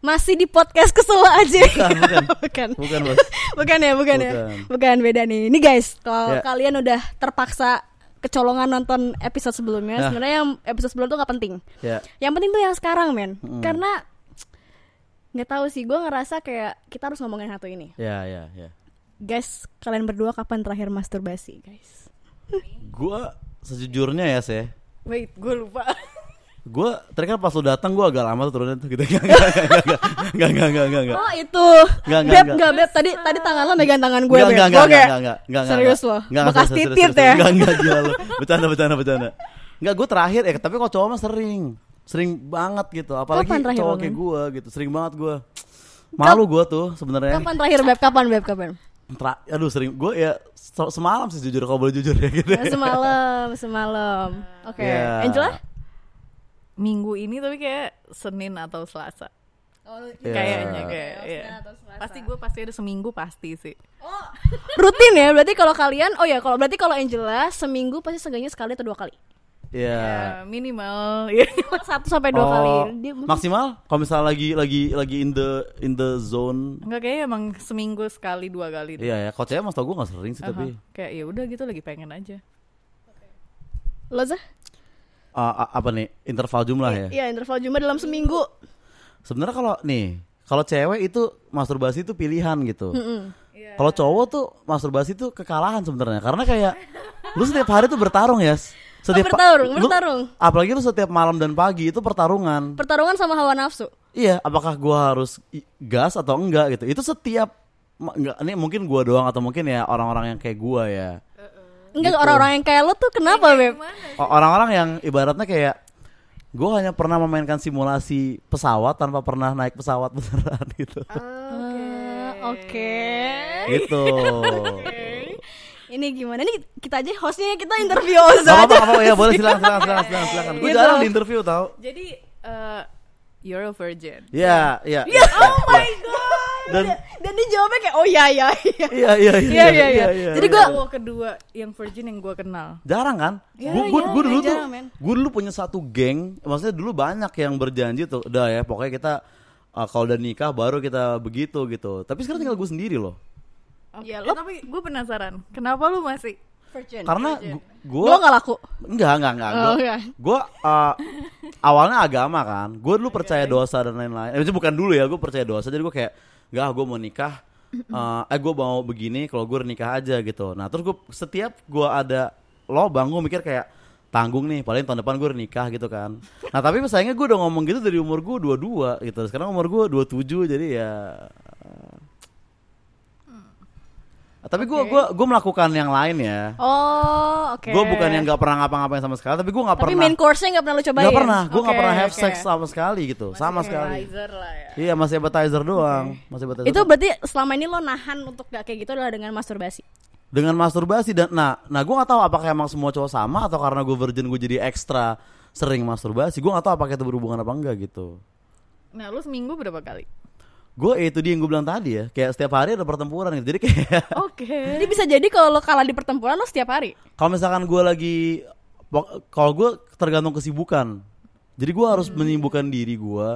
Masih di podcast kesel aja. Bukan, bukan. bukan. Bukan, Bos. Bukan ya, bukan, ya. Bukan. Bukan beda nih. Ini guys, kalau Ya. kalian udah terpaksa kecolongan nonton episode sebelumnya, Nah. sebenarnya yang episode sebelum tuh nggak penting. Ya. Yang penting tuh yang sekarang, men. Mm. Karena nggak tahu sih, gue ngerasa kayak kita harus ngomongin satu ini. Ya, ya, ya. Guys, kalian berdua kapan terakhir masturbasi, guys? Gua sejujurnya ya, sih. Wait, gue lupa. Gue tadi kan pas lu datang gue agak lama tuh turunnya tuh gitu. Enggak, enggak, enggak, enggak, enggak, enggak, enggak. Oh itu, Nggak, nggak, beb, nggak. nggak beb. Tadi tadi tangan lo megang tangan gue, Enggak, beb. enggak, enggak, enggak, enggak, enggak, enggak, serius enggak. Enggak, bekas titit ya. Enggak, enggak, gila lu. Bercanda, bercanda, bercanda. Enggak, gue terakhir ya, tapi kalau cowok mah sering. Sering banget gitu. Apalagi cowok lo, kayak gue gitu. Sering banget gue. Malu gue tuh sebenarnya. Kapan terakhir beb? Kapan beb? Kapan? Tra- aduh sering gue ya se- semalam sih jujur kalau boleh jujur ya gitu. Ya, semalam, semalam. Oke, Ya. Angela? Minggu ini tapi kayak Senin atau Selasa. Ya. Kayaknya kayak ya. Pasti gue pasti ada seminggu pasti sih. Rutin ya, berarti kalau kalian, oh ya, kalau berarti kalau Angela seminggu pasti seenggaknya sekali atau dua kali. Iya. Ya, minimal. ya. Satu sampai dua Oh, kali. Dia maksimal kalau misalnya lagi lagi lagi in the in the zone Enggak kayak emang seminggu sekali dua kali. Iya ya, kalau cewek mas tau gue gak sering sih Aha. tapi kayak ya udah gitu lagi pengen aja. Lo Zah? Ah, apa nih interval jumlah ya. Iya, interval jumlah dalam seminggu. Sebenarnya kalau nih kalau cewek itu masturbasi itu pilihan gitu. Mm-mm. Kalau cowok tuh masturbasi itu kekalahan sebenarnya karena kayak lu setiap hari tuh bertarung ya. Setiap pa- bertarung, lu- bertarung. apalagi lu setiap malam dan pagi itu pertarungan. Pertarungan sama hawa nafsu. Iya, apakah gua harus gas atau enggak gitu. Itu setiap enggak ini mungkin gua doang atau mungkin ya orang-orang yang kayak gua ya. Enggak, Gitu. orang-orang yang kayak lo tuh kenapa, Beb? O- Orang-orang yang ibaratnya kayak gue hanya pernah memainkan simulasi pesawat tanpa pernah naik pesawat beneran gitu. Ah, Oke. gitu. Ini gimana? Ini kita aja hostnya kita interview Oza aja. gak apa-apa ya boleh silakan silakan silakan silakan. silakan. Gue Gitu. jarang di interview tau. Jadi eh you're a virgin. Iya, iya. Ya, oh my god. Dan Dan dia jawabnya kayak oh iya iya iya. iya iya Iya, iya, iya. Jadi gua- Cowok kedua yang virgin yang gue kenal. jarang kan? Ya, Gue gue ya, gue dulu tuh gue dulu punya satu geng, maksudnya dulu banyak yang berjanji tuh, udah ya pokoknya kita uh, kalau udah nikah baru kita begitu gitu. Tapi sekarang tinggal gue sendiri loh. Oke, Ya, eh, lo- tapi gue penasaran, kenapa lu masih Virgin. Karena gue Lo gak laku. Enggak, enggak, enggak. Oh, Gue enggak. gua, uh, awalnya agama kan. Gue dulu percaya dosa dan lain-lain. Eh, bukan dulu ya, gue percaya dosa. Jadi gue kayak, enggak, gue mau nikah. Uh, eh, gue mau begini. Kalau gue nikah aja gitu. Nah, terus gue setiap gue ada lobang, gue mikir kayak tanggung nih. Paling tahun depan gue nikah gitu kan. Nah, tapi sayangnya gue udah ngomong gitu dari umur gue 22 gitu. Sekarang umur gue 27 jadi ya. Tapi gue gua gue melakukan yang lain ya. Oh, oke. Gue bukan yang nggak pernah ngapa-ngapain sama sekali, tapi gue nggak Tapi pernah. main course-nya gak pernah lo cobain. Gak pernah, gue nggak Oke, pernah have oke. sex sama sekali gitu, sama sekali. appetizer lah ya? Iya masih appetizer doang, masih appetizer. Itu doang. berarti selama ini lo nahan untuk gak kayak gitu adalah dengan masturbasi. dengan masturbasi dan nah, nah gue nggak tahu apakah emang semua cowok sama atau karena gue virgin gue jadi ekstra sering masturbasi. Gue nggak tahu apakah itu berhubungan apa enggak gitu. Nah, lu seminggu berapa kali? Gue itu dia yang gue bilang tadi ya, kayak setiap hari ada pertempuran gitu. Jadi kayak Oke. Jadi bisa jadi kalau lo kalah di pertempuran lo setiap hari. kalau misalkan gue lagi kalau gue tergantung kesibukan jadi gue harus menyibukkan diri gue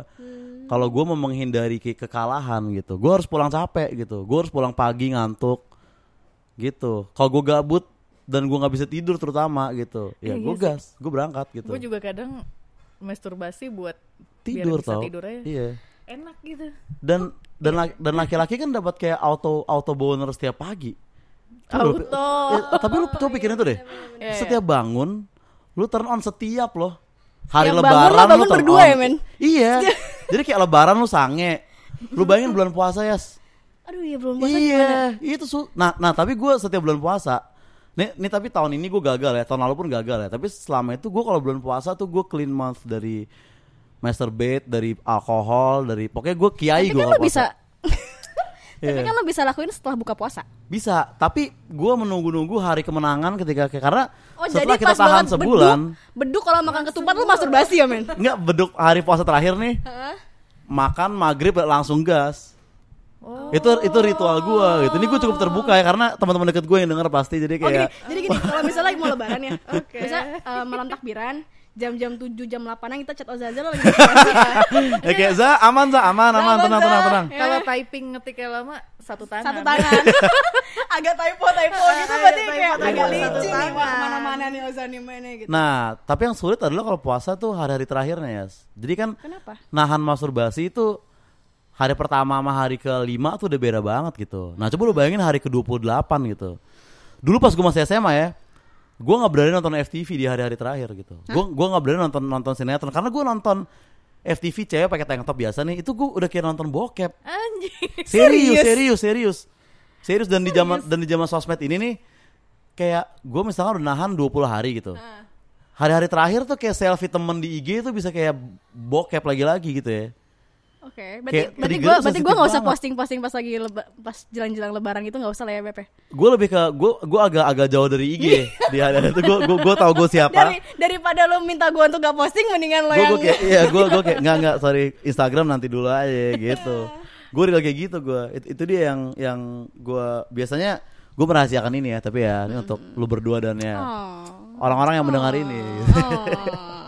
kalau gue mau menghindari ke kekalahan gitu gue harus pulang capek gitu gue harus pulang pagi ngantuk gitu kalau gue gabut dan gue nggak bisa tidur terutama gitu ya Iya gue sih. gas gue berangkat gitu Gue juga kadang masturbasi buat biar tidur bisa tau tidur aja. iya Enak gitu. dan dan dan laki-laki kan dapat kayak auto auto boner setiap pagi. Auto. eh, tapi lu coba pikirin tuh deh. Iya, setiap bangun lu turn on setiap loh. Hari Setiap lebaran bangun lu turn berdua on. ya, men? iya. Jadi kayak lebaran lu sange. Lu bayangin bulan puasa ya Aduh iya belum puasa iya. gimana? itu su nah nah tapi gue setiap bulan puasa nih, nih tapi tahun ini gue gagal ya. Tahun lalu pun gagal ya. Tapi selama itu gue kalau bulan puasa tuh gue clean month dari masturbate dari alkohol dari pokoknya gue kiai gue kan lo bisa Tapi Iya. kan lo bisa lakuin setelah buka puasa. bisa tapi gue menunggu-nunggu hari kemenangan ketika karena Oh setelah jadi kita tahan sebulan beduk, beduk kalau makan ketupat lo masturbasi ya men? Enggak beduk hari puasa terakhir nih makan maghrib langsung gas. Oh. Itu itu ritual gua gitu. Ini gue cukup terbuka ya karena teman-teman deket gue yang denger pasti jadi Oh gini, kayak jadi gini, kalau misalnya lagi mau lebaran ya, bisa eh, malam takbiran, jam-jam 7 jam 8 kita chat Ozazel lagi Ya kayak Za, aman Za, aman, aman, tenang, tenang, tenang. Ya. Kalau typing ngetiknya lama satu tangan. satu tangan agak typo typo gitu berarti typo, kayak typo, agak licin nih tangan. wah ke mana-mana nih mainnya gitu Nah, tapi yang sulit adalah kalau puasa tuh hari-hari terakhirnya ya. Jadi kan kenapa nahan masturbasi itu hari pertama sama hari kelima tuh udah beda banget gitu. Nah, coba lu bayangin hari ke-28 gitu. Dulu pas gue masih SMA ya, gue nggak berani nonton FTV di hari-hari terakhir gitu. Gue gua nggak berani nonton nonton sinetron karena gue nonton FTV cewek pakai tank top biasa nih, itu gue udah kayak nonton bokep. Anjir. Serius, serius, serius. Serius dan di zaman dan di zaman sosmed ini nih kayak gue misalkan udah nahan 20 hari gitu. Hari-hari terakhir tuh kayak selfie temen di IG tuh bisa kayak bokep lagi-lagi gitu ya. Oke, berarti Kayak berarti trigger gue berarti gue nggak usah banget. posting-posting pas lagi leba- pas jalan-jalan lebaran itu nggak usah lah ya Beb ya. Gue lebih ke gue gue agak agak jauh dari IG di hari itu gue gue gue tahu gue siapa. Dari daripada lo minta gue untuk gak posting mendingan lo Gue yang gue kayak iya gue gue kayak nggak nggak sorry Instagram nanti dulu aja gitu. Gue real kayak gitu gue. It- itu dia yang yang gue biasanya gue merahasiakan ini ya tapi ya ini untuk lu berdua dan ya Oh. orang-orang yang mendengar ini. Oh.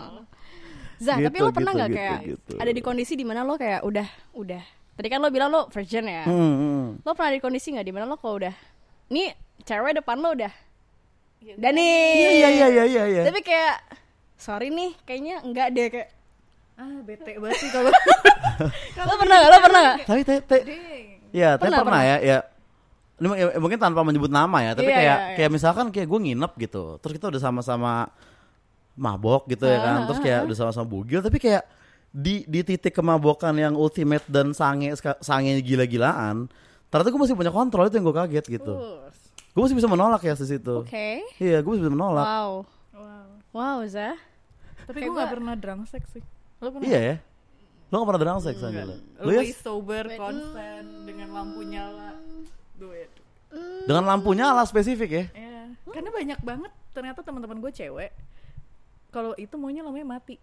Zah, Gitu, tapi lo pernah gitu, nggak gitu, kayak gitu. ada di kondisi di mana lo kayak udah udah tadi kan lo bilang lo virgin ya Hmm, hmm. lo pernah ada di kondisi nggak di mana lo kalau udah nih cewek depan lo udah dan nih Iya iya iya iya iya. iya. tapi kayak sorry nih kayaknya enggak deh kayak Ah, bete banget sih kalau lo pernah nggak lo pernah nggak Tapi te, te, Ding. ya, tapi Pernah, pernah, ya, ya. Ini ya, mungkin tanpa menyebut nama ya, tapi Iya, kayak iya, iya. kayak misalkan kayak gue nginep gitu, terus kita udah sama-sama mabok gitu ya kan, terus kayak udah sama-sama bugil, tapi kayak di di titik kemabokan yang ultimate dan sange sange gila-gilaan, ternyata gue masih punya kontrol itu yang gue kaget gitu. Us. Gue masih bisa menolak ya di situ. oke Iya, gue masih bisa menolak. wow Wow. wow Zah Tapi gue gak pernah drunk sex sih. Lo pernah? Iya ya. Lo gak pernah drunk sex aja lo? Lo ya? Sober, konsen, dengan lampu nyala. Do it. Dengan lampu nyala spesifik ya? Ya, karena banyak banget ternyata teman-teman gue cewek. Kalau itu maunya lampunya mati.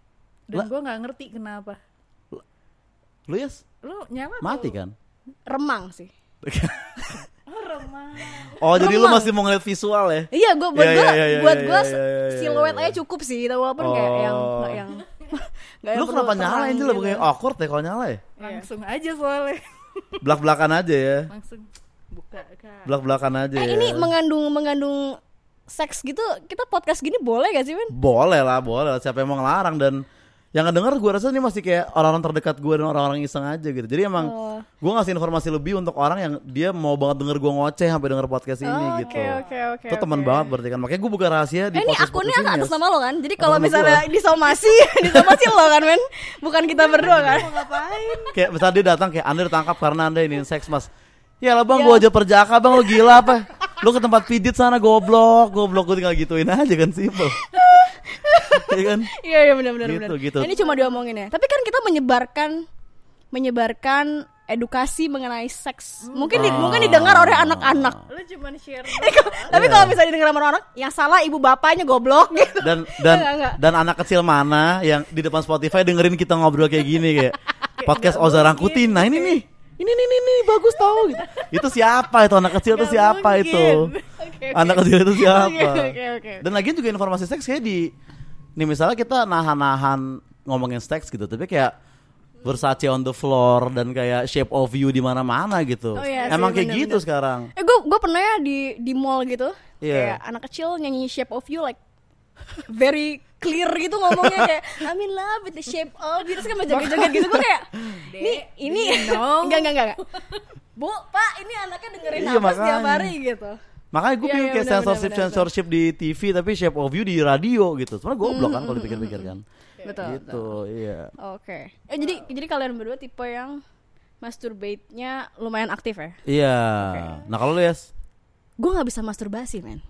Dan Lah. gue nggak ngerti kenapa. Lo ya Lo nyala mati kan? remang sih Oh, remang. Oh jadi lu masih mau ngeliat visual ya? Iya, gue buat Iya, gue iya, iya, buat gue siluet aja cukup sih, tapi walaupun kayak Oh. yang nggak yang nggak yang Lu kenapa nyala Angel? gitu. Bukannya awkward ya kalau nyala ya? Langsung aja soalnya. Belak-belakan aja ya. Langsung buka kak. Belak-belakan aja Eh ya. ini mengandung mengandung seks gitu, kita podcast gini boleh gak sih, Men? Boleh lah, boleh lah. Siapa yang mau ngelarang dan yang ngedenger gue rasa ini masih kayak orang-orang terdekat gue dan orang-orang iseng aja gitu. Jadi emang Oh. gue ngasih informasi lebih untuk orang yang dia mau banget denger gue ngoceh sampai denger podcast ini Oh, gitu. Oke, oke, oke. Itu teman oke. banget berarti kan. Makanya gue buka rahasia di Eh, ini podcast akunnya podcast ini, atas nama lo kan? Jadi kalau misalnya gua. disomasi, disomasi lo kan, Men? Bukan kita berdua kan? Mau ngapain? Kayak misalnya dia datang kayak Anda ditangkap karena Anda ini seks mas. Ya lah bang, Ya. gua aja perjaka bang, lo gila apa? Lo ke tempat pijit sana goblok, goblok gue tinggal gituin aja kan simple. Iya kan? Iya, iya benar benar Gitu, benar. gitu. Ini cuma diomongin ya. Tapi kan kita menyebarkan menyebarkan edukasi mengenai seks. Mungkin di- Ah. mungkin didengar oleh anak-anak. Lo cuma share. Tapi Iya. kalau misalnya didengar sama anak, yang salah ibu bapaknya goblok gitu. Dan dan Enggak, enggak. dan anak kecil mana yang di depan Spotify dengerin kita ngobrol kayak gini kayak podcast Oza Rangkutin. Nah ini nih. Ini nih nih nih bagus tau gitu. Itu siapa itu anak kecil itu siapa mungkin. itu? Oke, oke. Anak kecil itu siapa? Oke, oke, oke. Dan lagi juga informasi seks kayak di nih misalnya kita nahan-nahan ngomongin seks gitu, tapi kayak Versace on the floor dan kayak shape of you di mana-mana gitu. Oh iya sih, Emang kayak bener-bener. gitu sekarang. Eh gue gue pernah ya di di mall gitu. Iya. Kayak anak kecil nyanyi Shape of You like very clear gitu ngomongnya kayak I'm in love with the shape of you terus kan joget-joget gitu gue kayak nih ini enggak enggak enggak. Bu, Pak, ini anaknya dengerin Iya, apa setiap makanya. hari gitu. Makanya gue bingung iya, kayak censorship censorship di TV tapi shape of you di radio gitu. Sebenarnya goblok kan kalau dipikir-pikir kan. Betul. Gitu, iya. Oke. Eh jadi jadi kalian berdua tipe yang masturbate-nya lumayan aktif ya? Iya. Nah kalau lu ya, Gue nggak bisa masturbasi, men.